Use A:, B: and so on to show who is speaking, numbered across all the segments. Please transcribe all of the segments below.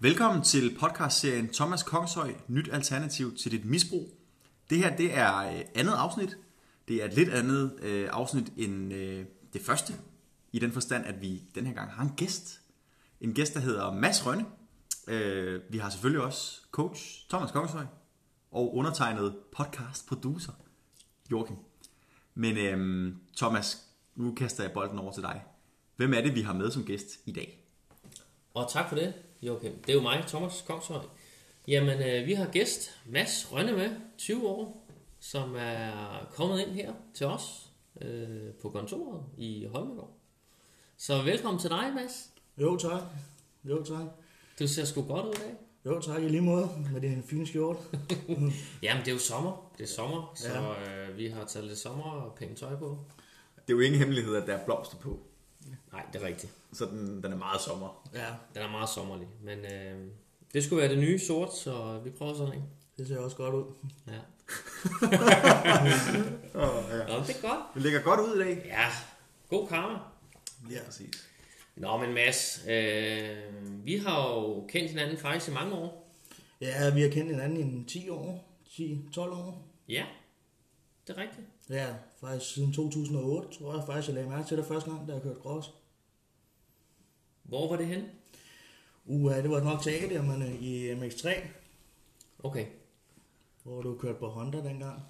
A: Velkommen til podcastserien Thomas Kongshøj, nyt alternativ til dit misbrug. Det her det er øh, andet afsnit. Det er et lidt andet øh, afsnit end øh, det første, i den forstand, at vi den her gang har en gæst. En gæst, der hedder Mads Rønne. Øh, vi har selvfølgelig også coach Thomas Kongshøj og undertegnet podcast producer Joachim. Men øh, Thomas, nu kaster jeg bolden over til dig. Hvem er det, vi har med som gæst i dag?
B: Og tak for det, Joachim. Det er jo mig, Thomas Kongshøj. Jamen, øh, vi har gæst Mads Rønne med, 20 år, som er kommet ind her til os øh, på kontoret i Holmegård. Så velkommen til dig, Mads.
C: Jo, tak. Jo, tak.
B: Du ser sgu godt ud i dag.
C: Jo, tak i lige måde med din fine skjorte.
B: Jamen, det er jo sommer. Det er sommer, så
C: Ja.
B: øh, vi har taget lidt sommer og pænt tøj på.
A: Det er jo ingen hemmelighed, at der er blomster på.
B: Nej, det er rigtigt.
A: Så den, den er meget sommer.
C: Ja,
B: Den er meget sommerlig, men øh, det skulle være det nye sort, så vi prøver sådan en.
C: det ser også godt ud.
B: Ja.
A: Oh, ja.
B: Nå, det er godt.
A: Det ligger godt ud i dag.
B: Ja, god karma.
A: Ja, præcis.
B: Nå, men Mads, øh, vi har jo kendt hinanden faktisk i mange år.
C: Ja, vi har kendt hinanden i 10 år. 10-12 år.
B: Ja, det er rigtigt.
C: Ja, faktisk siden 2008, tror jeg faktisk, jeg lagde mærke til det første gang, da jeg kørte cross.
B: Hvor var det hen?
C: Uh, det var nok til Agadiamerne i MX3,
B: Okay.
C: hvor du kørte på Honda dengang.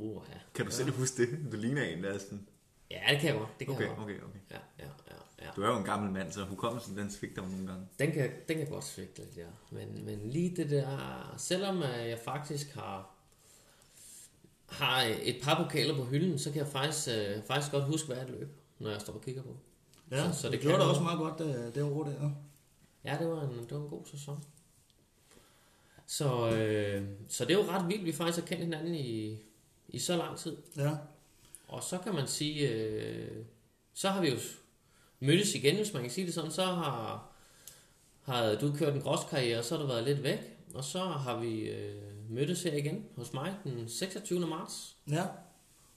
B: Ja.
A: Kan du selv huske det? Du ligner en, der er sådan...
B: ja, det kan jeg godt. Det kan
A: Okay,
B: jeg godt.
A: okay, okay.
B: Ja, ja, ja, ja.
A: Du er jo en gammel mand, så hukommelsen den svigter mig nogle gange.
B: Den kan, den kan godt svigte lidt, ja. Men, men lige det der, selvom øh, jeg faktisk har, har et par pokaler på hylden, så kan jeg faktisk, øh, faktisk godt huske, hvad jeg løb, når jeg står og kigger på.
C: Ja,
B: Så-
C: så,
B: det
C: det gjorde det også meget godt det, det år der.
B: Ja, det var en, det var en god sæson. Så, øh, så det er jo ret vildt, vi faktisk har kendt hinanden i, i så lang tid.
C: Ja,
B: Og så kan man sige, øh, så har vi jo mødtes igen, hvis man kan sige det sådan. Så har, har du kørt en gråskarriere, og så har du været lidt væk. Og så har vi øh, mødtes her igen hos mig den 26. marts.
C: ja.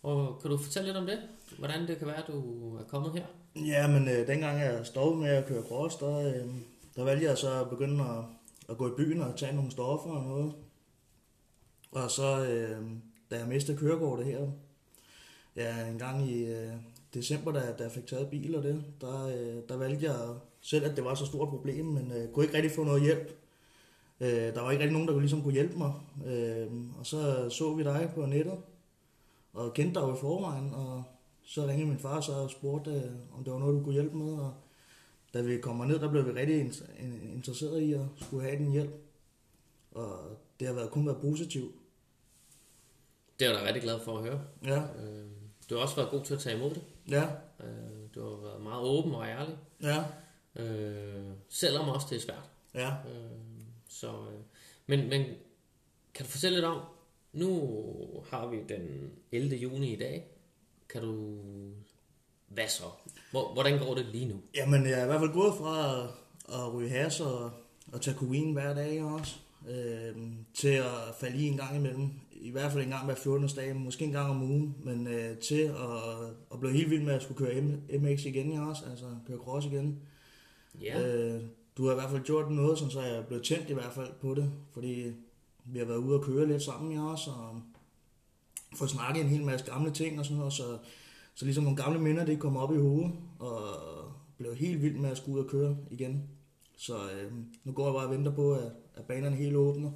B: Og kan du fortælle lidt om det? Hvordan det kan være, at du er kommet her?
C: Ja, men øh, dengang jeg stoppede med at køre cross, der, øh, der valgte jeg så at begynde at, at gå i byen og tage nogle stoffer og noget. Og så, øh, da jeg mistede kørekortet her, ja, en gang i øh, december, da, da jeg fik taget bil og det, der, øh, der valgte jeg selv, at det var så stort problem, men øh, kunne ikke rigtig få noget hjælp. Øh, der var ikke rigtig nogen, der kunne, ligesom kunne hjælpe mig. Øh, og så så vi dig på nettet, og kendte dig jo i forvejen, og så ringede min far så og spurgte, øh, om det var noget, du kunne hjælpe med. Og da vi kommer ned, der blev vi rigtig in- in- interesseret i at skulle have din hjælp. Og det har været, kun været positivt.
B: Det er jeg da rigtig glad for at høre.
C: Ja,
B: Øh, du har også været god til at tage imod det.
C: Ja,
B: Øh, du har været meget åben og ærlig.
C: ja,
B: Øh, selvom også det er svært.
C: ja.
B: Øh, så, øh, men, men kan du fortælle lidt om, nu har vi den 11. juni i dag. Kan du... Hvad så? Hvor, hvordan går det lige nu?
C: Jamen, jeg er i hvert fald gået fra at, at ryge has og, og tage kokain hver dag også, øh, til at falde i en gang imellem. I hvert fald en gang hver 14. dag, måske en gang om ugen, men øh, til at, at blive helt vild med at skulle køre M- MX igen, jeg også, altså køre cross igen.
B: Ja,
C: Øh, du har i hvert fald gjort noget, sådan, så jeg er blevet tændt i hvert fald på det, fordi vi har været ude og køre lidt sammen, jeg også, og få snakket en hel masse gamle ting og sådan noget, så, så ligesom nogle gamle minder, det kommer op i hovedet, og blev helt vild med at skulle ud og køre igen. Så øh, nu går jeg bare og venter på, at, at banerne helt åbner.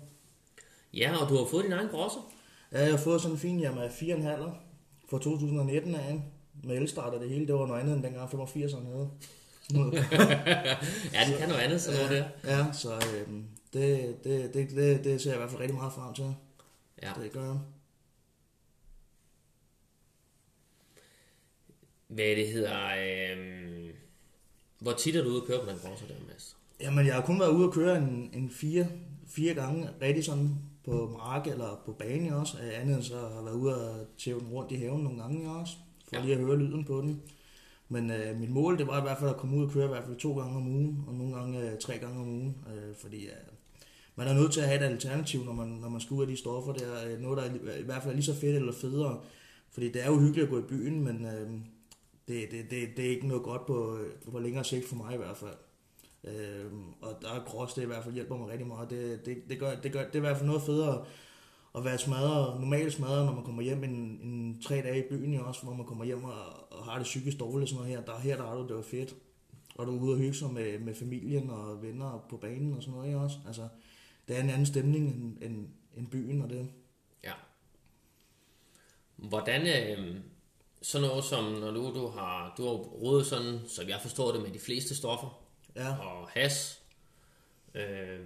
B: ja og du har fået din egen grosser.
C: Ja, jeg har fået sådan en fin Yamaha 4,5 fra 2019 af, med elstart og det hele. Det var noget andet end dengang 85'erne havde.
B: Ja, den kan noget andet, sådan noget der.
C: Ja, så øh, det, det, det, det, det ser jeg i hvert fald rigtig meget frem til.
B: Ja.
C: Det gør jeg.
B: Hvad det hedder... Øh, hvor tit er du ude at køre på den grosser der, Mads?
C: Jamen, jeg har kun været ude og køre en, en fire, fire gange, rigtig sådan på mark eller på bane også. Øh, Andet end så har været ude og tæve den rundt i haven nogle gange også, for
B: Ja.
C: lige at høre lyden på den. Men øh, mit mål, det var i hvert fald at komme ud og køre i hvert fald to gange om ugen, og nogle gange øh, tre gange om ugen, øh, fordi øh, man er nødt til at have et alternativ, når man, når man skal ud af de stoffer. Det er øh, noget, der er, i hvert fald er lige så fedt eller federe. Fordi det er jo hyggeligt at gå i byen, men øh, det, det, det, det er ikke noget godt på, på længere sigt for mig i hvert fald. Øh, og der er cross, det i hvert fald hjælper mig rigtig meget. Det, det, det, gør, det, gør, det er i hvert fald noget federe at være smadret, normalt smadret, når man kommer hjem en, en tre dage i byen, jo også, hvor man kommer hjem og, og har det psykisk dårligt sådan noget her. Der, her der er du, det var fedt. Og du er ude og hygge sig med, med familien og venner på banen og sådan noget her også. Altså, det er en anden stemning end, end, end byen og det.
B: Ja. Hvordan, øh, sådan noget som, når du, du har, du har rodet sådan, som jeg forstår det, med de fleste stoffer,
C: Ja,
B: og has, øh,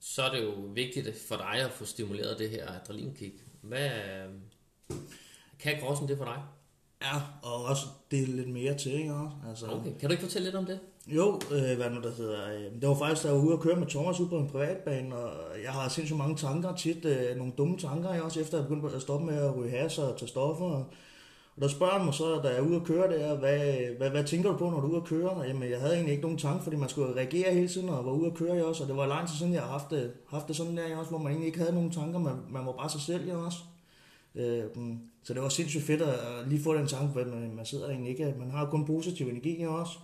B: så er det jo vigtigt for dig at få stimuleret det her adrenalinkick. Hvad øh, kan grossen det for dig?
C: ja og også det lidt mere til, ikke også? Altså,
B: Okay, kan du ikke fortælle lidt om det?
C: Jo, øh, hvad nu der hedder. Øh, det var faktisk, da jeg var ude og køre med Thomas ud på en privatbane, og jeg har sindssygt mange tanker, tit øh, nogle dumme tanker, jeg også efter jeg begyndte at stoppe med at ryge has og tage stoffer. Og, og der spørger han mig så, da jeg er ude at køre der, hvad, hvad, hvad tænker du på, når du er ude at køre? Jamen, jeg havde egentlig ikke nogen tanke, fordi man skulle reagere hele tiden og var ude at køre jeg også, og det var lang tid siden, jeg har haft det, haft det sådan der jeg også, hvor man egentlig ikke havde nogen tanker, man, man var bare sig selv jeg også. Øh, mm, så det var sindssygt fedt at lige få den tanke, at man, man sidder egentlig ikke, man har kun positiv energi jeg også.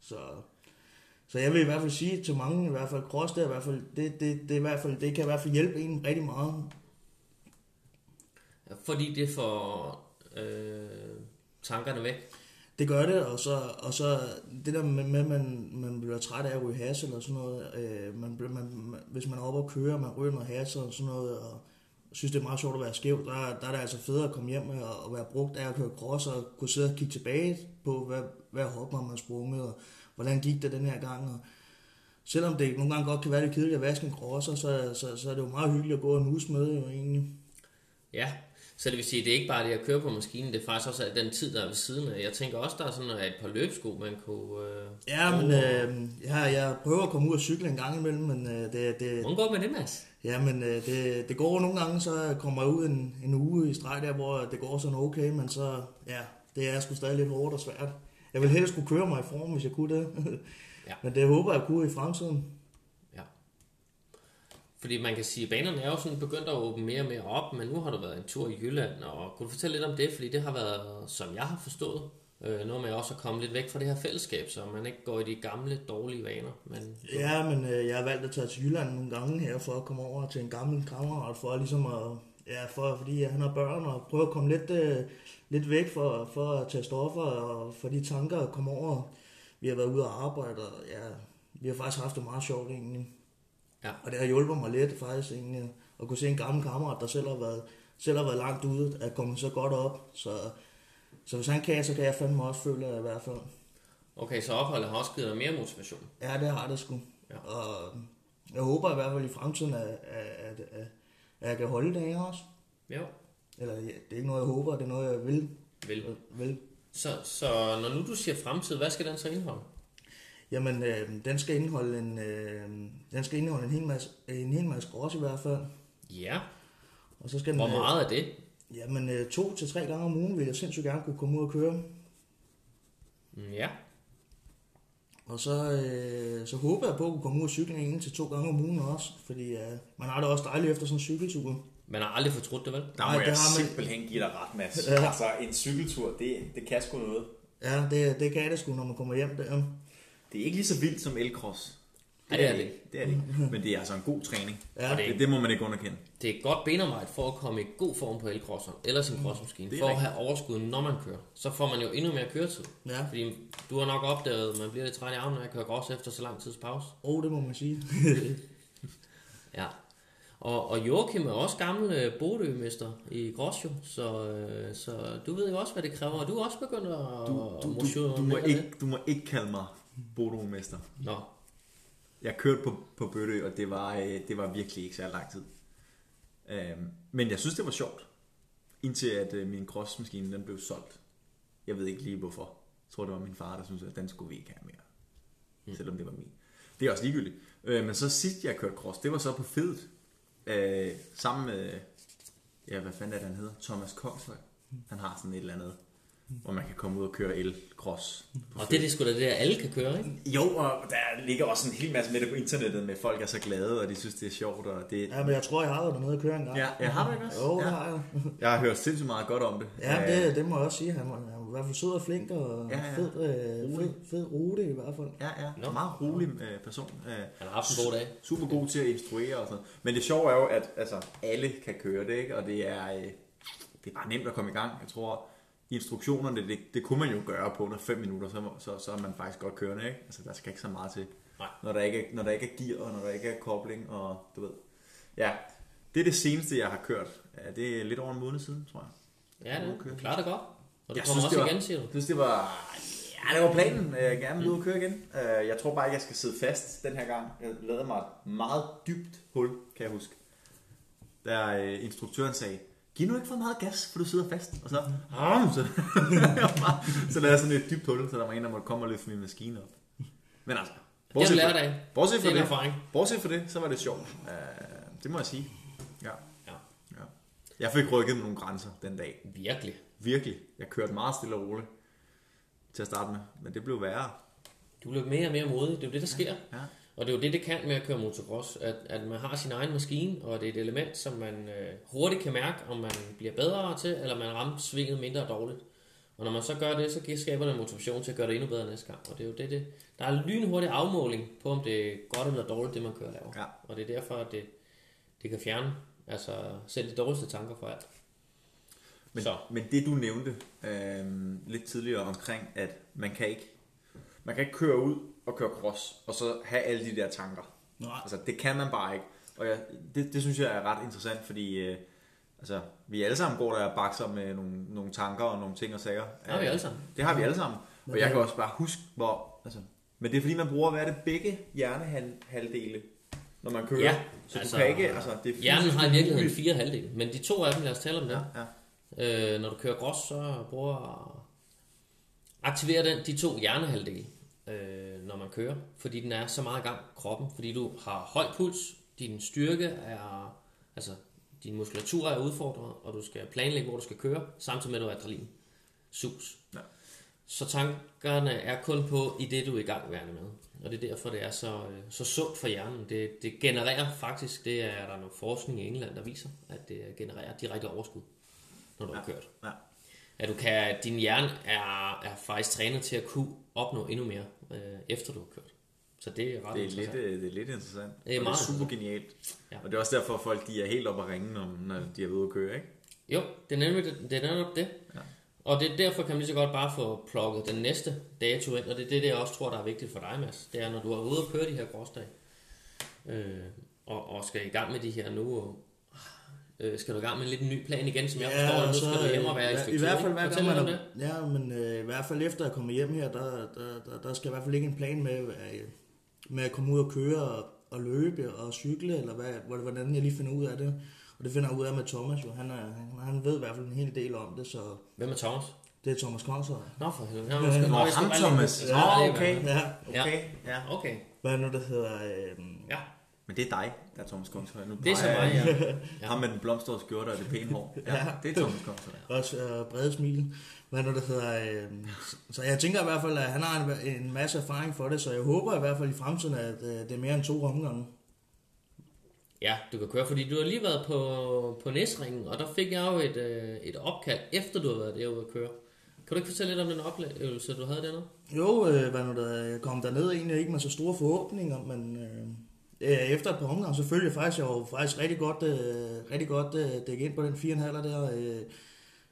C: Så, så jeg vil i hvert fald sige til mange, i hvert fald cross, det, er i hvert fald, det, det, det, i hvert fald, det kan i hvert fald hjælpe en rigtig meget.
B: Fordi det får øh, tankerne væk.
C: Det gør det, og så, og så det der med, at man, man bliver træt af at ryge has eller sådan noget, øh, man, man, hvis man er oppe og køre, man ryger noget has og sådan noget, og synes det er meget sjovt at være skæv, der, der er det altså federe at komme hjem og, og være brugt af at køre cross og kunne sidde og kigge tilbage på, hvad, hvad hop man har sprunget, og hvordan gik det den her gang, og selvom det nogle gange godt kan være lidt kedeligt at vaske en crosser, så, så, så er det jo meget hyggeligt at gå en uges med jo egentlig.
B: Ja, så det vil sige, at det er ikke bare det at køre på maskinen, det er faktisk også den tid, der er ved siden af. Jeg tænker også, der er sådan et par løbsko, man kunne... Øh,
C: Ja, men øh, jeg, jeg prøver at komme ud og cykle en gang imellem, men øh, det, det,
B: Hvordan går med det, Mads?
C: Ja, men øh, det, det går nogle gange, så kommer jeg ud en, en uge i streg der, hvor det går sådan okay, men så, ja, det er sgu stadig lidt hårdt og svært. Jeg vil helst kunne køre mig i form, hvis jeg kunne det.
B: Ja.
C: Men det håber jeg kunne i fremtiden.
B: Fordi man kan sige, at banerne er jo sådan begyndt at åbne mere og mere op, men nu har du været en tur i Jylland, og kunne du fortælle lidt om det? Fordi det har været, som jeg har forstået, øh, noget med også at komme lidt væk fra det her fællesskab, så man ikke går i de gamle, dårlige vaner. Men,
C: Ja, men øh, jeg har valgt at tage til Jylland nogle gange her, for at komme over til en gammel kammerat, for ligesom at, ja, for, fordi han har børn, og prøve at komme lidt, øh, lidt væk for, for at tage stoffer, og for de tanker at komme over. Vi har været ude og arbejde, og ja, vi har faktisk haft det meget sjovt egentlig.
B: Ja.
C: Og det har hjulpet mig lidt faktisk egentlig, at kunne se en gammel kammerat, der selv har været, selv har været langt ude, at komme så godt op. Så, så hvis han kan, så kan jeg fandme også føle det i hvert fald.
B: okay, så opholdet har også givet dig mere motivation.
C: Ja, det har det sgu.
B: Ja.
C: Og jeg håber i hvert fald i fremtiden, at, at, at, at, at jeg kan holde det her også.
B: Jo,
C: Eller ja, det er ikke noget, jeg håber, det er noget, jeg vil.
B: vel.
C: vil.
B: Så, så når nu du siger fremtid, hvad skal den så indeholde?
C: Jamen, øh, den skal indeholde en, øh, den skal indeholde en hel masse, en hel masse grås i hvert fald.
B: Ja,
C: Og så skal den,
B: hvor
C: øh,
B: meget er det?
C: Jamen, øh, to til tre gange om ugen vil jeg sindssygt gerne kunne komme ud og køre.
B: Mm, Ja,
C: Og så, øh, så håber jeg på at kunne komme ud og cykle en til to gange om ugen også. Fordi øh, man har det også dejligt efter sådan en cykeltur.
B: man har aldrig fortrudt det, vel?
A: Der
C: Nej,
A: må
C: det
A: jeg
C: har man-
A: simpelthen give dig ret, Mads.
C: Ja.
A: Altså, en cykeltur, det, det kan sgu noget.
C: Ja, det, det kan det sgu, når man kommer hjem der.
A: Det er ikke lige så vildt som elcross.
B: Ja, det er det.
A: Det er det ikke. Men det er altså en god træning.
C: Ja,
B: det-
A: Det, det må man ikke underkende.
B: Det er godt benarbejde for at komme i god form på elcrosseren eller sin crossmaskine.
A: det er
B: For at
A: rigtigt.
B: have overskud, når man kører. Så får man jo endnu mere køretid.
C: Ja.
B: Fordi du har nok opdaget, at man bliver lidt træt i armen, når jeg kører cross efter så lang tids pause.
C: oh, det må man sige.
B: Ja. Og, og Joachim er også gammel øh, Bodø-mester i cross jo, så, øh, så du ved jo også, hvad det kræver. Og du er også begyndt at
A: Du, du, du, du, må ikke, du må ikke kalde mig Bodo-mester.
B: Nå,
A: Jeg kørte på, på Bøtte, og det var, øh, det var virkelig ikke så lang tid. Øhm, men jeg synes, det var sjovt. Indtil at øh, min crossmaskine den blev solgt. Jeg ved ikke lige hvorfor. Jeg tror, det var min far, der syntes, at den skulle vi ikke have mere. Mm. Selvom det var min. Det er også ligegyldigt. Øh, men så sidst jeg kørte cross, det var så på fedet. Øh, sammen med, ja hvad fanden er det, han hedder? Thomas Kongshøj. Han har sådan et eller andet hvor man kan komme ud og køre el-cross.
B: Og det er det sgu da det, der alle kan køre, ikke?
A: Jo, og der ligger også en hel masse med det på internettet, med folk er så glade, og de synes, det er sjovt. Og det...
C: Ja, men jeg tror, jeg har været dernede og køre en gang.
A: Ja, jeg har det også?
C: Jo,
A: ja.
C: har jeg.
A: Jeg har hørt sindssygt meget godt om det.
C: Ja, det, det må jeg også sige. Han var, han var i hvert fald sød og flink, og
A: Ja, ja.
C: fed, øh, fed, fed rute i hvert fald.
A: Ja, ja.
B: Nå.
A: Meget rolig øh, person. Øh,
B: Han har haft en god dag.
A: super god til at instruere og sådan noget. Men det sjove er jo, at altså, alle kan køre det, ikke? Og det er, øh, det er bare nemt at komme i gang. Jeg tror, instruktionerne, det, det kunne man jo gøre på under 5 minutter, så, så, så er man faktisk godt kørende, ikke? Altså, der skal ikke så meget til.
B: Nej.
A: Når der ikke er, når der ikke er gear, og når der ikke er kobling, og du ved. Ja, det er det seneste, jeg har kørt. Ja, det er lidt over en måned siden, tror jeg.
B: Ja, det du klarer det godt. Og du
A: Jeg
B: kommer
A: synes,
B: også
A: det var-
B: igen, siger du.
A: Jeg synes, det var... Ja, det var planen. Jeg gerne vil ud og køre igen. Øh, Jeg tror bare ikke, jeg skal sidde fast den her gang. Jeg lavede mig et meget dybt hul, kan jeg huske. Der øh, instruktøren sagde, giv nu ikke for meget gas, for du sidder fast. Og så, "Ram", så, så lavede jeg sådan et dybt hul, så der var en, der måtte komme og løfte min maskine op. Men altså,
B: Det du lært af.
A: bortset
B: Det
A: fra
B: en
A: det,
B: erfaring.
A: bortset fra det, så var det sjovt. Øh, Det må jeg sige. Ja.
B: Ja.
A: ja. Jeg fik rykket nogle grænser den dag.
B: Virkelig.
A: Virkelig. Jeg kørte meget stille og roligt til at starte med, men det blev værre.
B: Du bliver mere og mere modig. Det er jo det, der sker.
A: Ja.
B: Og det er jo det, det kan med at køre motocross, at, at man har sin egen maskine, og det er et element, som man øh, hurtigt kan mærke, om man bliver bedre til, eller man rammer svinget mindre dårligt. Og når man så gør det, så skaber det motivation til at gøre det endnu bedre næste gang. Og det er jo det, det der er lynhurtig afmåling på, om det er godt eller dårligt, det man kører laver.
A: Ja.
B: Og det er derfor, at det, det kan fjerne altså, selv de dårligste tanker fra alt.
A: Men,
B: Så.
A: men det du nævnte øh, lidt tidligere omkring, at man kan ikke man kan ikke køre ud og køre cross, og så have alle de der tanker.
C: Nej.
A: Altså, det kan man bare ikke. Og jeg, det, det synes jeg er ret interessant, fordi øh, altså, vi alle sammen går der og bakser med nogle, nogle tanker og nogle ting og sager.
B: Det har vi alle sammen.
A: Det har vi alle sammen.
C: Men
A: Og jeg kan også bare huske, hvor... Altså, men det er fordi, man bruger, hvad er det, begge hjernehalvdele, når man kører.
B: Ja,
A: så
B: altså,
A: du kan ikke... Altså, det er
B: Hjernen har i virkeligheden fire halvdele, men de to af dem, lad os tale om det.
A: Ja, ja.
B: Øh, når du kører grås, så bruger aktiverer den de to hjernehalvdele, øh, når man kører, fordi den er så meget i gang kroppen, fordi du har høj puls, din styrke er, altså din muskulatur er udfordret, og du skal planlægge, hvor du skal køre, samtidig med at du har adrenalin. Sus.
A: Ja.
B: Så tankerne er kun på i det, du er i gang med. Og det er derfor, det er så, øh, så sundt for hjernen. Det, det genererer faktisk, det er der noget forskning i England, der viser, at det genererer direkte overskud, når du har kørt
A: ja.
B: At du kan, at din hjerne er, er faktisk trænet til at kunne opnå endnu mere, øh, efter du har kørt. Så det er ret
A: Det er, lidt,
B: interessant.
A: øh, det er lidt interessant.
B: Det er
A: og
B: meget
A: det er super genialt.
B: Ja.
A: Ja. Og det er også derfor, at folk de er helt oppe at ringe, når, når de er ude at køre, ikke?
B: Jo, det er nemlig det. det, er netop det.
A: Ja.
B: Og det er derfor kan man lige så godt bare få plukket den næste dato ind, og det er det, jeg også tror, der er vigtigt for dig, Mads. Det er, når du er ude og køre de her gråsdage, øh, og, og skal i gang med de her nu, og, øh, skal du i gang med en lidt ny plan igen, som jeg forstår det, nu skal du hjem og være i
C: ja,
B: stykke
C: I hvert fald hver gang man
B: om det.
C: er, Ja, men øh, i hvert fald efter at komme hjem her, der, der, der, der skal i hvert fald ikke en plan med, øh, med at komme ud og køre og, og løbe og cykle, eller hvad, hvor- hvordan jeg lige finder ud af det. Og det finder jeg ud af med Thomas jo. Han, er, han, han ved i hvert fald en hel del om det, så
B: Hvem er Thomas?
C: det er Thomas Kongshøj.
B: Nå for helvede. Nå,
C: Ja, ja.
A: Ham Thomas. Nå,
B: lige
A: okay.
C: Ja,
A: Okay, ja.
B: Okay,
C: hvad er nu, der hedder... Øh,
B: ja.
A: Men det er dig, der er Thomas Kongshøj. Nu
B: Det er så mig,
A: jeg.
B: ja. ja.
A: Ham med den blomstrede skjorte og det pæne hår. Ja, det er Thomas Kongshøj.
C: Også øh, brede smil. Hvad nu, der hedder... Øh, så jeg tænker i hvert fald, at han har en, en masse erfaring for det, så jeg håber i hvert fald i fremtiden, at øh, det er mere end to omgange.
B: Ja, du kan køre, fordi du har lige været på, på Næsringen, og der fik jeg jo et, øh, et opkald, efter du har været derude at køre. Kan du ikke fortælle lidt om den oplevelse, du havde dernede?
C: Jo, øh, hvad nu, der, jeg kom derned egentlig ikke med så store forhåbninger, men øh, Øh, efter et par omgange, så følte jeg faktisk, jeg var faktisk rigtig godt, øh, rigtig godt øh, dækket ind på den 4,5 der. Øh,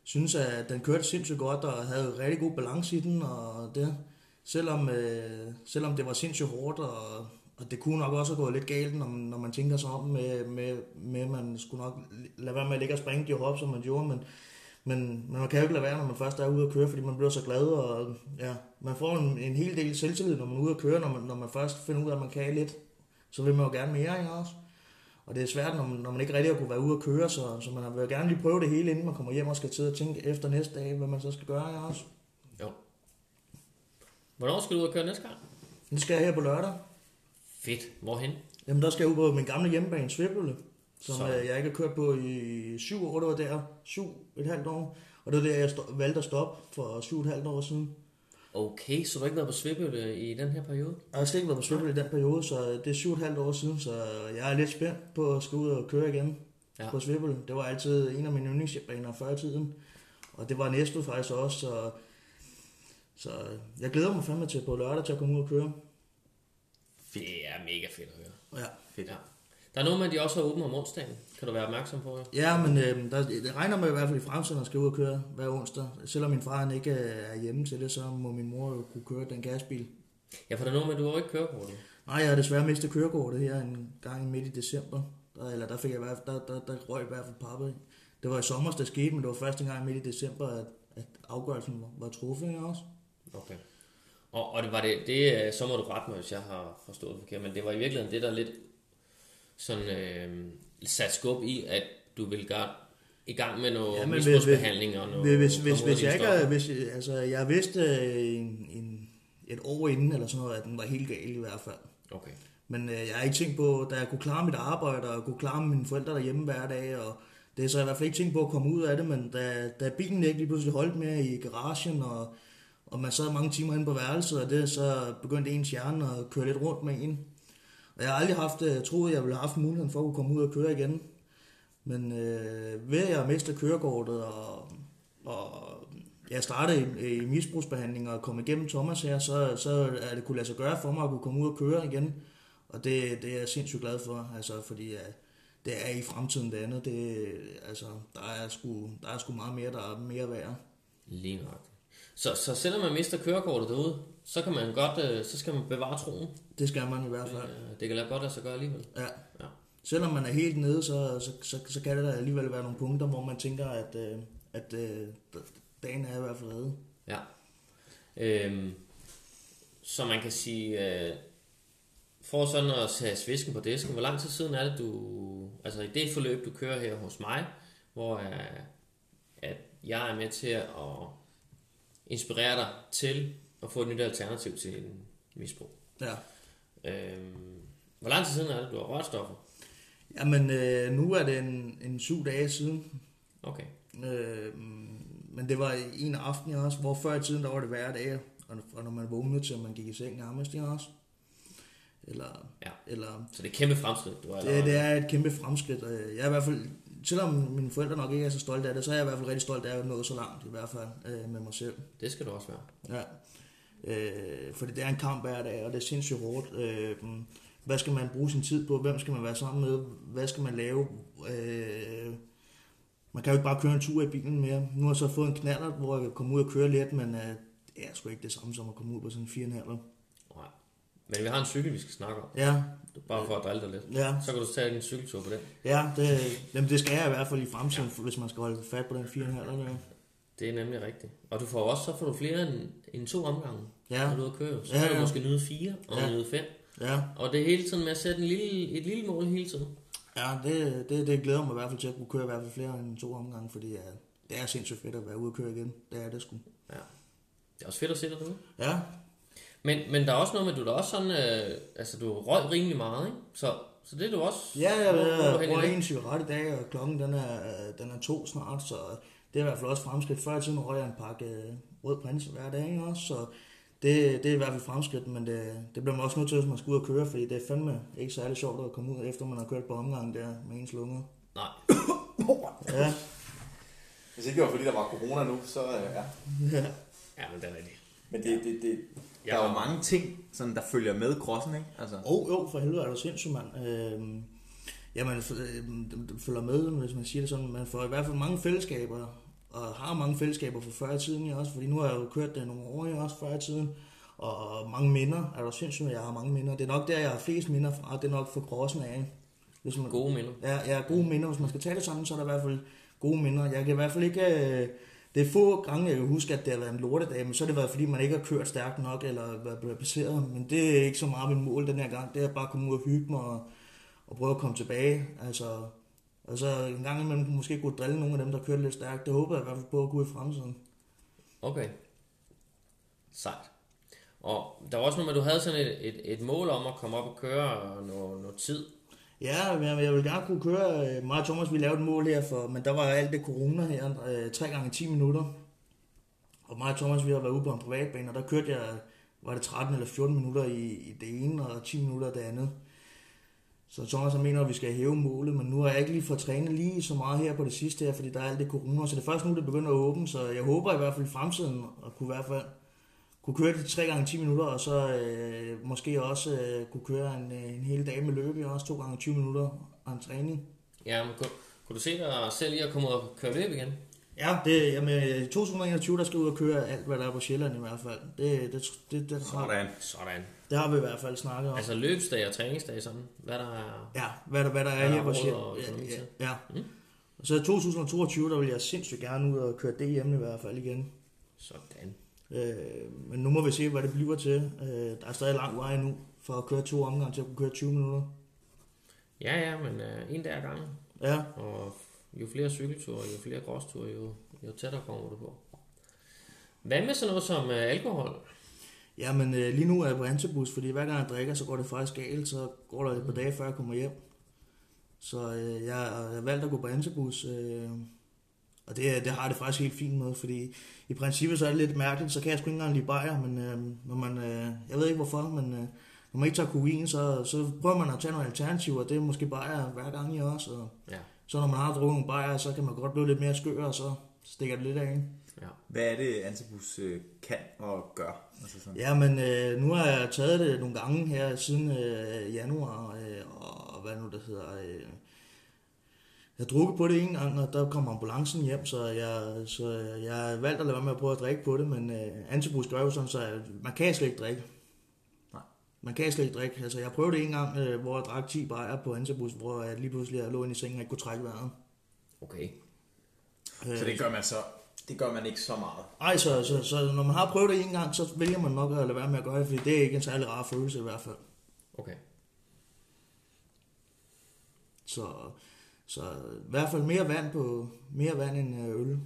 C: synes, at den kørte sindssygt godt, og havde rigtig god balance i den, og det, selvom, øh, selvom det var sindssygt hårdt, og, og det kunne nok også have gået lidt galt, når når man tænker sig om med, med, med, man skulle nok lade være med at ligge og springe de hop, som man gjorde, men men, men man kan jo ikke lade være, når man først er ude at køre, fordi man bliver så glad, og ja, man får en, en hel del selvtillid, når man er ude at køre, når man, når man først finder ud af, at man kan lidt. Så vil man jo gerne mere, ikke også? Og det er svært, når man, når man ikke rigtig har kunne være ude at køre, så, så man vil gerne lige prøve det hele, inden man kommer hjem og skal til at tænke efter næste dag, hvad man så skal gøre, ikke også?
B: Jo. Hvornår skal du ud og køre næste gang?
C: Det skal jeg her på lørdag.
B: Fedt. Hvorhen?
C: Jamen, der skal jeg ud på min gamle hjemmebane, Svibølle. som
B: Så-
C: øh, jeg ikke har kørt på i syv år. Det var der, syv et halvt år. Og det var der, jeg valgte at stoppe for syv et halvt år siden.
B: Okay, så du har ikke været på Svebølle i den her periode?
C: Jeg har slet ikke været på svimmel i den periode, så det er syv og et halvt år siden, så jeg er lidt spændt på at skulle ud og køre igen Ja. på Svibbel. Det var altid en af mine yndlingsbaner før i tiden, og det var Næstved faktisk også, så, så jeg glæder mig fandme til på lørdag til at komme ud og køre.
B: Det er mega fedt at høre.
C: Ja,
A: Fedt.
B: Ja. Der er noget med, at de også har åbent om onsdagen. Kan du være opmærksom på det?
C: ja men øh, der, det regner med i hvert fald i fremtiden at skal ud og køre hver onsdag. Selvom min far han ikke er hjemme til det, så må min mor jo kunne køre den gasbil.
B: Ja, for der er noget med, at du har ikke kørekortet.
C: Nej, jeg har desværre mistet kørekortet her en gang midt i december. Der, eller der fik jeg i hvert fald, der, der, der røg i hvert fald pappe. Det var i sommer, der skete, men det var første gang midt i december, at, at afgørelsen var, var truffet også.
B: Okay. Og, og det var det, det, øh, så må du rette mig, hvis jeg har forstået det forkert, men det var i virkeligheden det, der lidt sådan øh, sat skub i, at du ville gøre i gang med noget
C: Ja,
B: misbrugsbehandling og noget...
C: Hvis, hvis, hvis, jeg ikke havde, hvis, altså, jeg vidste øh, en, en, et år inden, eller sådan noget, at den var helt gal i hvert fald.
B: Okay.
C: Men øh, jeg har ikke tænkt på, da jeg kunne klare mit arbejde, og kunne klare mine forældre derhjemme hver dag, og det er så jeg i hvert fald ikke tænkt på at komme ud af det, men da, da bilen ikke lige pludselig holdt mere i garagen, og, og man sad mange timer inde på værelset, og det så begyndte ens hjerne at køre lidt rundt med en. Og jeg har aldrig haft, jeg troet, jeg ville have haft muligheden for at kunne komme ud og køre igen. Men øh, ved at jeg mistede kørekortet, og, og jeg startede i, i misbrugsbehandling og kom igennem Thomas her, så, så er det kunne lade sig gøre for mig at kunne komme ud og køre igen. Og det, det er jeg sindssygt glad for, altså, fordi ja, det er i fremtiden det andet. Det, altså, der, er sgu, der er sgu meget mere, der er mere værd.
B: Lige nok. Så, så selvom man mister kørekortet derude, så kan man godt, øh, så skal man bevare troen.
C: Det skal man i hvert fald.
B: Øh, Det kan lade godt lade sig gøre alligevel.
C: Ja.
B: Ja.
C: Selvom man er helt nede, så, så, så, så kan det der alligevel være nogle punkter, hvor man tænker, at, øh, at øh, dagen er i hvert fald reddet.
B: Ja. Øhm, så man kan sige, øh, for sådan at tage svisken på disken, hvor lang tid siden er det, du, altså i det forløb, du kører her hos mig, hvor øh, at jeg er med til at inspirere dig til at få et nyt alternativ til en misbrug.
C: Ja.
B: Øhm, hvor lang tid siden er det, du har rørt stoffer?
C: Jamen, øh, nu er det en, en syv dage siden.
B: Okay.
C: Øh, men det var en aften også, hvor før i tiden, der var det hver dag, og, og når man vågnede til, at man gik i seng nærmest, ikke også? Eller,
B: Ja.
C: eller
B: Så det er et kæmpe fremskridt, du har
C: det, det er et kæmpe fremskridt. Jeg er i hvert fald, selvom mine forældre nok ikke er så stolte af det, så er jeg i hvert fald rigtig stolt af at have nået så langt, i hvert fald øh, med mig selv.
B: det skal du også være.
C: Ja. Øh, fordi det er en kamp hver dag, og det er sindssygt hårdt. Øh, hvad skal man bruge sin tid på? Hvem skal man være sammen med? Hvad skal man lave? Øh, man kan jo ikke bare køre en tur i bilen mere. Nu har jeg så fået en knaller, hvor jeg kan komme ud og køre lidt, men øh, det er sgu ikke det samme som at komme ud på sådan en 4,5.
B: Nej. Men vi har en cykel, vi skal snakke om.
C: Ja,
B: Bare for at drille dig lidt.
C: ja,
B: Så kan du tage en cykeltur på den.
C: ja det, jamen det skal jeg i hvert fald i fremtiden, hvis man skal holde fat på den 4,5.
B: Det er nemlig rigtigt. Og du får også, så får du flere end, end to omgange,
C: Ja,
B: når du er ude at køre. Så
C: Ja,
B: ja, kan du måske nyde fire og
C: Ja.
B: nyde fem.
C: ja,
B: Og det er hele tiden med at sætte en lille, et lille mål hele tiden.
C: ja det, det, det glæder mig i hvert fald til at kunne køre i hvert fald flere end to omgange, fordi ja, det er sindssygt fedt at være ude og køre igen. Det er det sgu.
B: Ja. Det er også fedt at se dig derude.
C: Ja,
B: Men, men der er også noget med, at du er også sådan, øh, altså du røg rimelig meget, ikke? Så, så det er du også...
C: Ja, jeg, jeg,
B: i
C: bruger
B: dag?
C: en cigaret i dag, og klokken den er, øh, den er to snart, så det er i hvert fald også fremskridt. Før i tiden røg jeg en pakke øh, rød prins hver dag ikke også, så det, det er i hvert fald fremskridt, men det, det bliver man også nødt til, hvis man skal ud og køre, fordi det er fandme ikke særlig sjovt at komme ud, efter man har kørt på omgang der med ens lunger.
B: Nej.
C: Ja,
A: Hvis ikke det var fordi, der var corona nu, så øh, ja.
B: Ja, men det er rigtigt.
A: Men det, det, det, der er jo mange ting, sådan, der følger med crossen, ikke? Altså,
C: oh, jo, for helvede er du sindssygt, mand. Øhm, ja, man øh, følger med, hvis man siger det sådan. Man får i hvert fald mange fællesskaber, og har mange fællesskaber fra før i tiden ja, også, fordi nu har jeg jo kørt det nogle år ja, også før i tiden, og mange minder, er du sindssygt, at jeg har mange minder. Det er nok der, jeg har flest minder fra, det er nok for crossen af. Hvis man,
B: Gode minder.
C: Ja, ja, gode minder. Hvis man skal tage det sammen, så er der i hvert fald gode minder. Jeg kan i hvert fald ikke... Øh, det er få gange, jeg kan huske, at det har været en lortedag, men så har det været, fordi man ikke har kørt stærkt nok, eller været passeret. Men det er ikke så meget mit mål den her gang. Det er bare at komme ud og hygge mig, og, og prøve at komme tilbage. Altså, og så en gang imellem måske kunne drille nogle af dem, der kørte lidt stærkt. Det håber jeg i hvert fald på at kunne i fremtiden.
B: Okay. Sejt. Og der var også noget med, at du havde sådan et, et, et mål om at komme op og køre noget, noget tid.
C: Ja, men jeg, jeg vil gerne kunne køre. øh, Mig og Thomas, vi lavede et mål her, for, men der var alt det corona her, øh, 3 gange 10 minutter. Og mig og Thomas, vi har været ude på en privatbane, og der kørte jeg, var det 13 eller 14 minutter i, i det ene, og 10 minutter i det andet. Så Thomas han mener, at vi skal hæve målet, men nu har jeg ikke lige fået trænet lige så meget her på det sidste her, fordi der er alt det corona. Så det er først nu, det begynder at åbne, så jeg håber i hvert fald i fremtiden at kunne i hvert fald kunne køre de 3 gange 10 minutter, og så øh, måske også øh, kunne køre en, øh, en hel dag med løb også 2 gange 20 minutter og en træning.
B: Ja, men kunne, kunne du se dig selv i at komme og køre løb igen?
C: Ja, det, jamen, i 2021, der skal ud og køre alt, hvad der er på Sjælland i hvert fald. Det, det, det, det, har,
A: Sådan.
B: Sådan.
C: det har vi i hvert fald snakket om.
B: Altså løbsdag og træningsdag sådan, hvad der er...
C: Ja, hvad der, hvad der er
B: Hvad der
C: her
B: er
C: på Sjælland.
B: og
C: Ja, ja, ja.
B: Mm.
C: Og så i 2022, der vil jeg sindssygt gerne ud og køre DM i hvert fald igen.
B: Sådan.
C: Øh, men nu må vi se, hvad det bliver til. Øh, der er stadig lang vej nu for at køre to omgange til at kunne køre 20 minutter.
B: Ja, ja, men uh, en dag ad gangen.
C: Ja,
B: Og jo flere cykelture, jo flere gråsture, jo, jo tættere kommer du på. Hvad med sådan noget som øh, alkohol?
C: Jamen, øh, lige nu er jeg på antibus, fordi hver gang jeg drikker, så går det faktisk galt. Så går der et par dage, før jeg kommer hjem. Så øh, jeg jeg har valgt at gå på antibus. Øh, og det, det har det faktisk helt fint med, fordi i princippet så er det lidt mærkeligt, så kan jeg sgu ikke engang lide bajer, men øh, når man, øh, jeg ved ikke hvorfor, men øh, når man ikke tager kokain, så, så prøver man at tage nogle alternativer, det er måske bajer hver gang i også, og
B: Ja.
C: så når man har drukket nogle bajer, så kan man godt blive lidt mere skør, og så stikker det lidt af en.
B: ja.
A: Hvad er det, Antibus øh, kan og gør? Altså sådan.
C: Ja, men øh, nu har jeg taget det nogle gange her siden øh, januar, øh, og hvad nu det hedder. Øh, jeg drukket på det en gang, og der kom ambulancen hjem, så jeg, så jeg har valgt at lade være med at prøve at drikke på det, men øh, antibus gør jo sådan, så man kan slet ikke drikke.
A: Nej.
C: Man kan slet ikke drikke. Altså, jeg prøvede det en gang, øh, hvor jeg drak 10 bajer på antibus, hvor jeg lige pludselig jeg lå inde i sengen og ikke kunne trække vejret.
B: Okay.
A: Så det gør man så det gør man ikke så meget.
C: Ej, så, så, så når man har prøvet det en gang, så vælger man nok at lade være med at gøre det, fordi det er ikke en særlig rar følelse i hvert fald.
B: Okay.
C: Så, så i hvert fald mere vand på mere vand end øh, øl.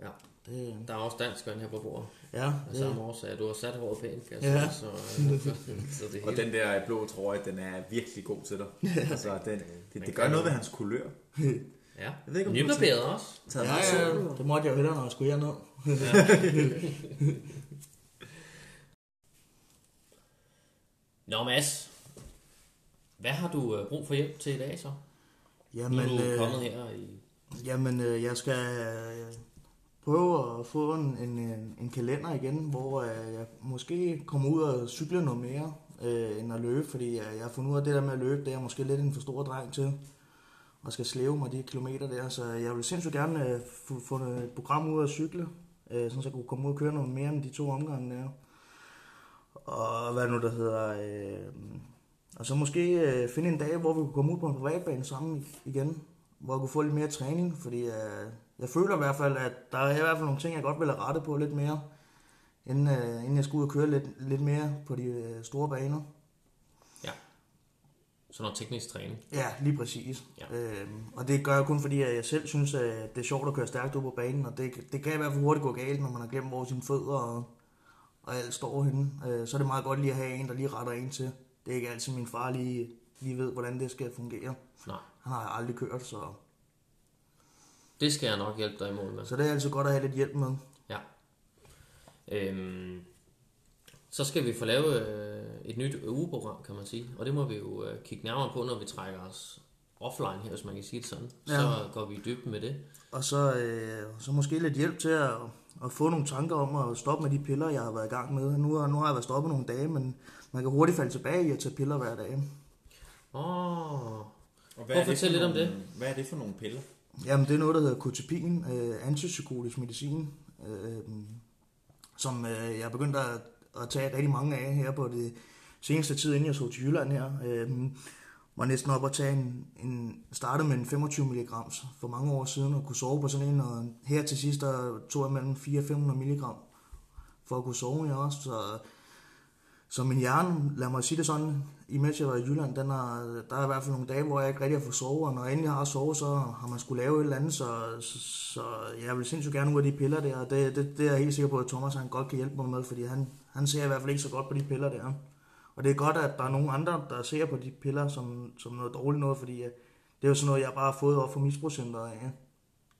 B: Ja.
C: Det,
B: Der er også dansk her på bordet.
C: ja,
B: Af
C: det,
B: samme årsag. Du har sat håret pænt, kan
C: Ja.
B: Så, øh, så det
A: Og
B: hele.
A: den der blå trøje, den er virkelig god til dig. altså, den, det, det gør noget ved hans kulør.
B: Ja.
A: Jeg ved ikke, om du har
B: Nybarberet også.
A: Taget
C: ja, ja, det måtte jeg jo hellere, når jeg skulle herned.
B: Nå Mads, hvad har du øh, brug for hjælp til i dag så? Nu
C: Jamen,
B: er du
C: øh,
B: kommet her i...
C: jamen jeg skal prøve at få en, en, en, kalender igen, hvor øh, jeg måske kommer ud og cykle noget mere, øh, end at løbe, fordi jeg, jeg har fundet ud af det der med at løbe, det er jeg måske lidt en for stor dreng til, og skal slæve mig de kilometer der, så jeg vil sindssygt gerne øh, få, få et program ud at cykle, øh, så jeg kunne komme ud og køre noget mere end de to omgange der. Og hvad nu der hedder... Øh, og så måske øh, finde en dag, hvor vi kunne komme ud på en privatbane sammen igen, hvor jeg kunne få lidt mere træning, fordi øh, jeg føler i hvert fald, at der er i hvert fald nogle ting, jeg godt vil have rettet på lidt mere, inden, øh, inden jeg skal ud og køre lidt, lidt mere på de øh, store baner.
B: Sådan noget teknisk træning.
C: Ja, lige præcis.
B: Ja.
C: Øhm, og det gør jeg kun fordi, at jeg selv synes, at det er sjovt at køre stærkt ud på banen, og det, det kan i hvert fald hurtigt gå galt, når man har glemt, hvor sine fødder og, og alt står henne. Øh, så er det meget godt lige at have en, der lige retter en til. Det er ikke altid min far lige, lige ved, hvordan det skal fungere.
B: Nej,
C: Han har aldrig kørt, så,
B: det skal jeg nok hjælpe dig imod med.
C: så det er altid godt at have lidt hjælp med.
B: Ja. Øhm, så skal vi få lavet øh, et nyt ugeprogram, kan man sige. Og det må vi jo øh, kigge nærmere på, når vi trækker os offline her, hvis man kan sige det sådan.
C: Ja.
B: Så går vi i dybden med det.
C: Og så, øh, så måske lidt hjælp til at, at få nogle tanker om at stoppe med de piller, jeg har været i gang med. Nu, har- nu har jeg været stoppet nogle dage, men man kan hurtigt falde tilbage i at tage piller hver dag.
B: Åh,
A: Og
B: Prøv at
A: er det
B: fortælle
A: for
B: lidt om
A: nogle, Hvad er det for nogle piller?
C: Jamen, det er noget, der hedder kotipin, øh, antipsykotisk medicin, øh, som øh, jeg er begyndt at, at tage rigtig mange af her på det seneste tid, inden jeg så til Jylland her. Øh, var næsten op at tage en, en startede med en 25 mg for mange år siden, og kunne sove på sådan en, og her til sidst der tog jeg mellem 400 500 mg for at kunne sove jeg også, så så min hjerne, lad mig sige det sådan, imens jeg var i Jylland, den er, der er i hvert fald nogle dage, hvor jeg ikke rigtig har fået sovet, og når jeg endelig har sovet, så har man skulle lave et eller andet, så, så, så jeg vil sindssygt gerne ud af de piller der, og det, det, det er jeg helt sikker på, at Thomas han godt kan hjælpe mig med, fordi han, han ser i hvert fald ikke så godt på de piller der. Og det er godt, at der er nogen andre, der ser på de piller som, som noget dårligt noget, fordi øh, det er jo sådan noget, jeg bare har fået op for misbrugscenteret af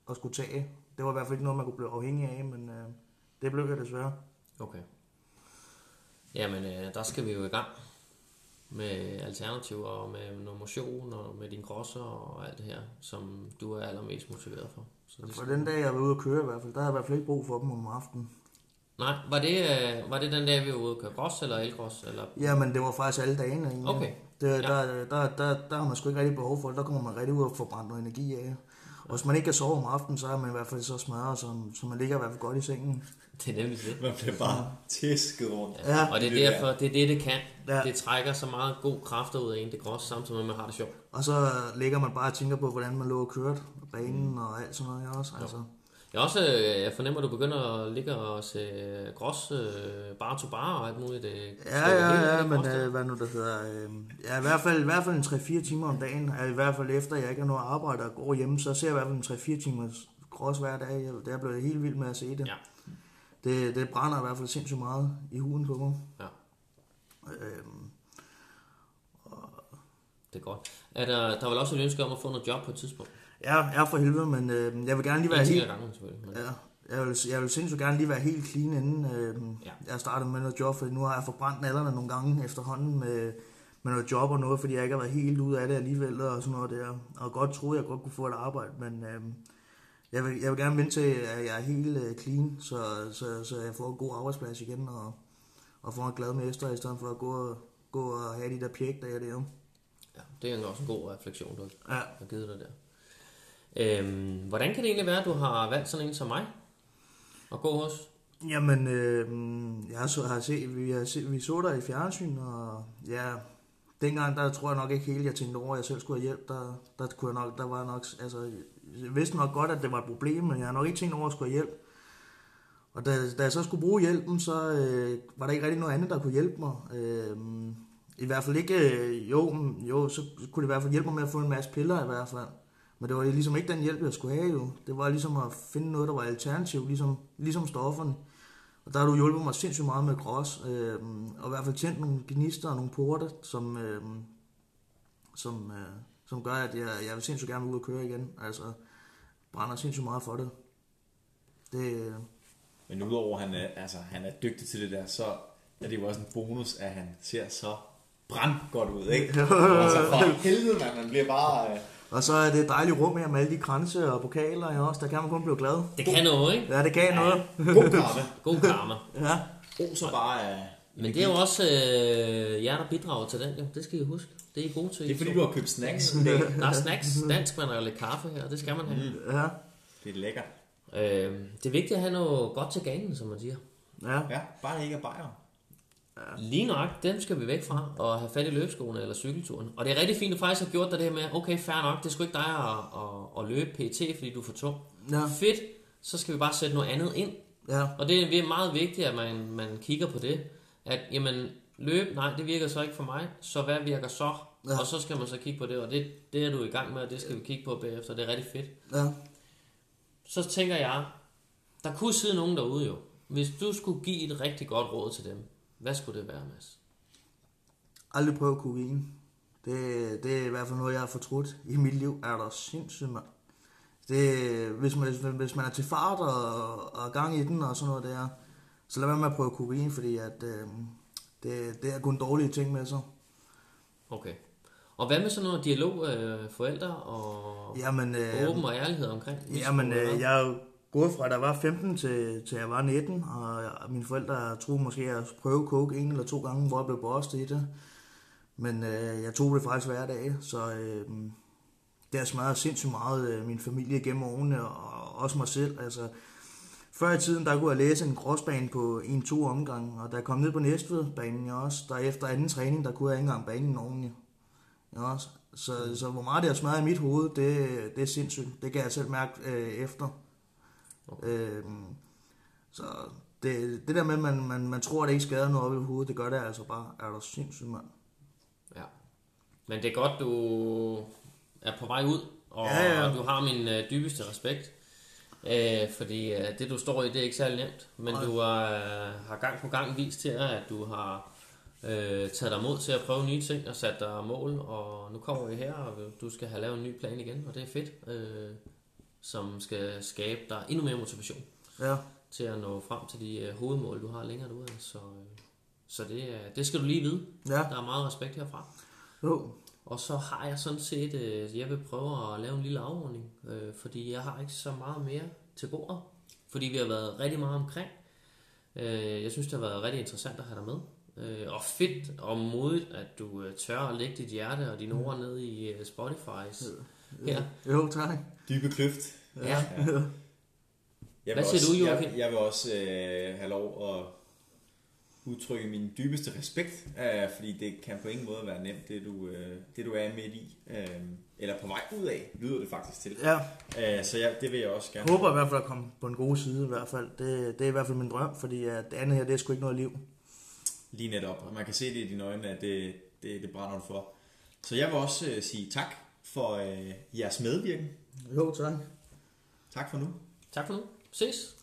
C: at skulle tage. Det var i hvert fald ikke noget, man kunne blive afhængig af, men øh, det blev jeg desværre.
B: Okay. Jamen, øh, der skal vi jo i gang med alternativer og med noget motion og med dine grosser og alt det her, som du er allermest motiveret for. Så det
C: For den dag, jeg var ude at køre i hvert fald, der havde jeg i hvert fald ikke brug for dem om aftenen.
B: Nej, var det, øh, var det den dag, vi var ude at køre gros eller elgros? Eller?
C: Jamen, det var faktisk alle dagene egentlig.
B: Okay.
C: Det,
B: Ja.
C: der, der, der, der, har man sgu ikke rigtig behov for det. Der kommer man rigtig ud og får brændt noget energi af. Og hvis man ikke kan sove om aftenen, så er man i hvert fald så smadret, så, så man ligger i hvert fald godt i sengen.
B: Det er nemlig det.
A: Man bliver bare tæsket rundt.
C: Ja.
B: Og det er
A: Det er
B: derfor, det er det, det kan.
C: Ja.
B: Det trækker så meget god kræfter ud af en, det gros, samtidig med, at man har det sjovt.
C: Og så ligger man bare og tænker på, hvordan man lå og kørt banen og alt sådan noget. Også. Altså,
B: Jeg, også, øh, jeg fornemmer, at du begynder at ligge og se gros øh, bar to bar og alt muligt. Det
C: Ja, ja, ja, men øh, hvad nu der hedder, øh, ja, i hvert fald, i hvert fald en 3-4 timer om dagen, altså, i hvert fald efter jeg ikke har noget arbejde og går hjemme, så ser jeg i hvert fald en 3-4 timers cross hver dag. Jeg, det er blevet helt vildt med at se det.
B: Ja.
C: Det, det brænder i hvert fald sindssygt meget i huden på mig.
B: Ja.
C: Øhm,
B: Det er godt. Er der, der er vel også et ønske om at få noget job på et tidspunkt?
C: Jeg er for helvede, men øh, jeg vil gerne lige være helt...
B: gangen. Men,
C: Ja, jeg vil, jeg vil sindssygt gerne lige være helt clean, inden øh,
B: Ja.
C: ja. jeg startede med noget job, for nu har jeg forbrændt nallerne nogle gange efterhånden med, med noget job og noget, fordi jeg ikke har været helt ude af det alligevel og sådan noget der. Og godt troede, jeg godt kunne få et arbejde, men øh, jeg, vil, jeg vil gerne vente til, at jeg er helt øh, clean, så, så, så jeg får en god arbejdsplads igen og, og får en glad mester, i stedet for at gå og, gå og have de der pjek, der er der.
B: ja, det er også en god refleksion, du
C: Ja.
B: har givet dig der. Øhm, hvordan kan det egentlig være, at du har valgt sådan en som mig at gå hos?
C: Jamen, øh, jeg så, har set, vi, har set, vi så dig i fjernsyn, og ja, dengang, der tror jeg nok ikke helt, jeg tænkte over, at jeg selv skulle have hjælp. Der, der, kunne jeg nok, der var nok, altså, jeg vidste nok godt, at det var et problem, men jeg har nok ikke tænkt over, at jeg skulle have hjælp. Og da, da jeg så skulle bruge hjælpen, så øh, var der ikke rigtig noget andet, der kunne hjælpe mig. Øh, I hvert fald ikke, øh, jo, jo, så kunne det i hvert fald hjælpe mig med at få en masse piller i hvert fald. Men det var ligesom ikke den hjælp, jeg skulle have jo. Det var ligesom at finde noget, der var alternativ, ligesom, ligesom stofferne. Og der har du hjulpet mig sindssygt meget med grås, øh, og i hvert fald tændt nogle gnister og nogle porte, som, øh, som, øh, som gør, at jeg, jeg vil sindssygt gerne ud og køre igen. Altså, brænder sindssygt meget for det. Det, øh,
A: Men udover at han er, altså, han er dygtig til det der, så er det jo også en bonus, at han ser så brandgodt ud, ikke? altså for helvede, man, man bliver bare... Øh,
C: og så er det et dejligt rum her med alle de kranse og pokaler, ja, også. der kan man kun blive glad.
B: Det kan noget, ikke?
C: Ja, det kan noget.
A: god karme.
B: God karma.
C: Ja,
A: Roser bare af...
B: Men det er jo også øh, jer, der bidrager til den, jo. Det skal I huske. Det er I gode til.
A: Det er fordi, du har købt snacks.
B: Der er snacks, dansk, man har lidt kaffe her, det skal man have. Mm.
C: ja,
A: Det er lækkert.
B: Øh, det er vigtigt at have noget godt til ganen, som man siger.
C: ja.
A: Ja, bare ikke er bajer.
B: Lige nok, dem skal vi væk fra og have fat i løbeskoene eller cykelturen. Og det er rigtig fint, at du faktisk har gjort dig det her med, okay, fair nok, det er sgu ikke dig at, at, at løbe PT, fordi du er for tung.
C: Ja.
B: Fedt, så skal vi bare sætte noget andet ind.
C: ja.
B: Og det er meget vigtigt, at man, man kigger på det. At, jamen, løb, nej, det virker så ikke for mig, så hvad virker så?
C: Ja.
B: Ja. Og så skal man så kigge på det, og det, det er du i gang med, og det skal vi kigge på bagefter. Det er rigtig fedt.
C: ja.
B: Så tænker jeg, der kunne sidde nogen derude jo. Hvis du skulle give et rigtig godt råd til dem, hvad skulle det være, Mads?
C: Aldrig prøvet kokain. Det, det er i hvert fald noget, jeg har fortrudt i mit liv. Er der sindssygt, mand. Det, hvis, man, hvis man er til fart og, og gang i den og sådan noget der, så lad være med at prøve kokain, fordi at, øh, det, det er kun dårlige ting med sig.
B: Okay. Og hvad med sådan noget dialog, øh, forældre og
C: Jamen, øh,
B: åben og ærlighed omkring?
C: Jamen, øh, jeg gået fra, at jeg var 15 til, til jeg var 19, og mine forældre troede måske, at jeg prøve coke en eller to gange, hvor jeg blev bost i det. Men øh, jeg tog det faktisk hver dag, så øh, det har smadret sindssygt meget øh, min familie gennem årene, og også mig selv. Altså, før i tiden, der kunne jeg læse en crossbane på en-to omgang, og da jeg kom ned på Næstved-banen, jeg også, der efter anden træning, der kunne jeg ikke engang banen ordentligt. Ja, også. Så, så hvor meget det har smadret i mit hoved, det, det er sindssygt. Det kan jeg selv mærke øh, efter. Okay. Øhm, så det, det der med, at man, man, man tror, at det ikke skader noget op i hovedet, det gør det altså bare. Er der sindssygt, mand.
B: Ja. Men det er godt, du er på vej ud, og
C: Ja, ja.
B: du har min øh, dybeste respekt. Øh, fordi øh, det, du står i, det er ikke særlig nemt. Men
C: Nej.
B: du øh, har gang på gang vist til, at du har øh, taget dig mod til at prøve nye ting og sat dig mål, og nu kommer vi her, og du skal have lavet en ny plan igen, og det er fedt, øh, som skal skabe dig endnu mere motivation
C: Ja.
B: til at nå frem til de øh, hovedmål, du har længere derude. Så, øh, så det, er- det skal du lige vide.
C: Ja.
B: Der er meget respekt herfra.
C: Jo.
B: Og så har jeg sådan set, øh, jeg vil prøve at lave en lille afrunding, øh, fordi jeg har ikke så meget mere til bordet, fordi vi har været rigtig meget omkring. Øh, jeg synes, det har været rigtig interessant at have dig med. Øh, og fedt og modigt, at du øh, tør at lægge dit hjerte og dine ord ned i øh, Spotify's her.
C: Jo, tak.
A: Dybe kløft.
B: Ja.
A: Jeg
B: Hvad
A: vil
B: siger
A: også,
B: du, Joachim?
A: Jeg, jeg vil også øh, have lov at udtrykke min dybeste respekt, øh, fordi det kan på ingen måde være nemt, det du, øh, det du er midt i. Øh, eller på vej ud af, lyder det faktisk til.
C: Ja,
A: Øh, så jeg, det vil jeg også gerne.
C: jeg håber i hvert fald at komme på en god side i hvert fald. Det, det er i hvert fald min drøm, fordi at det andet her, det er sgu ikke noget liv.
A: Lige netop, og man kan se det i dine øjne, at det, det, det brænder du for. Så jeg vil også øh, sige tak for øh, jeres medvirken.
C: Jo, tak.
A: Tak for nu.
B: Tak for nu. Ses.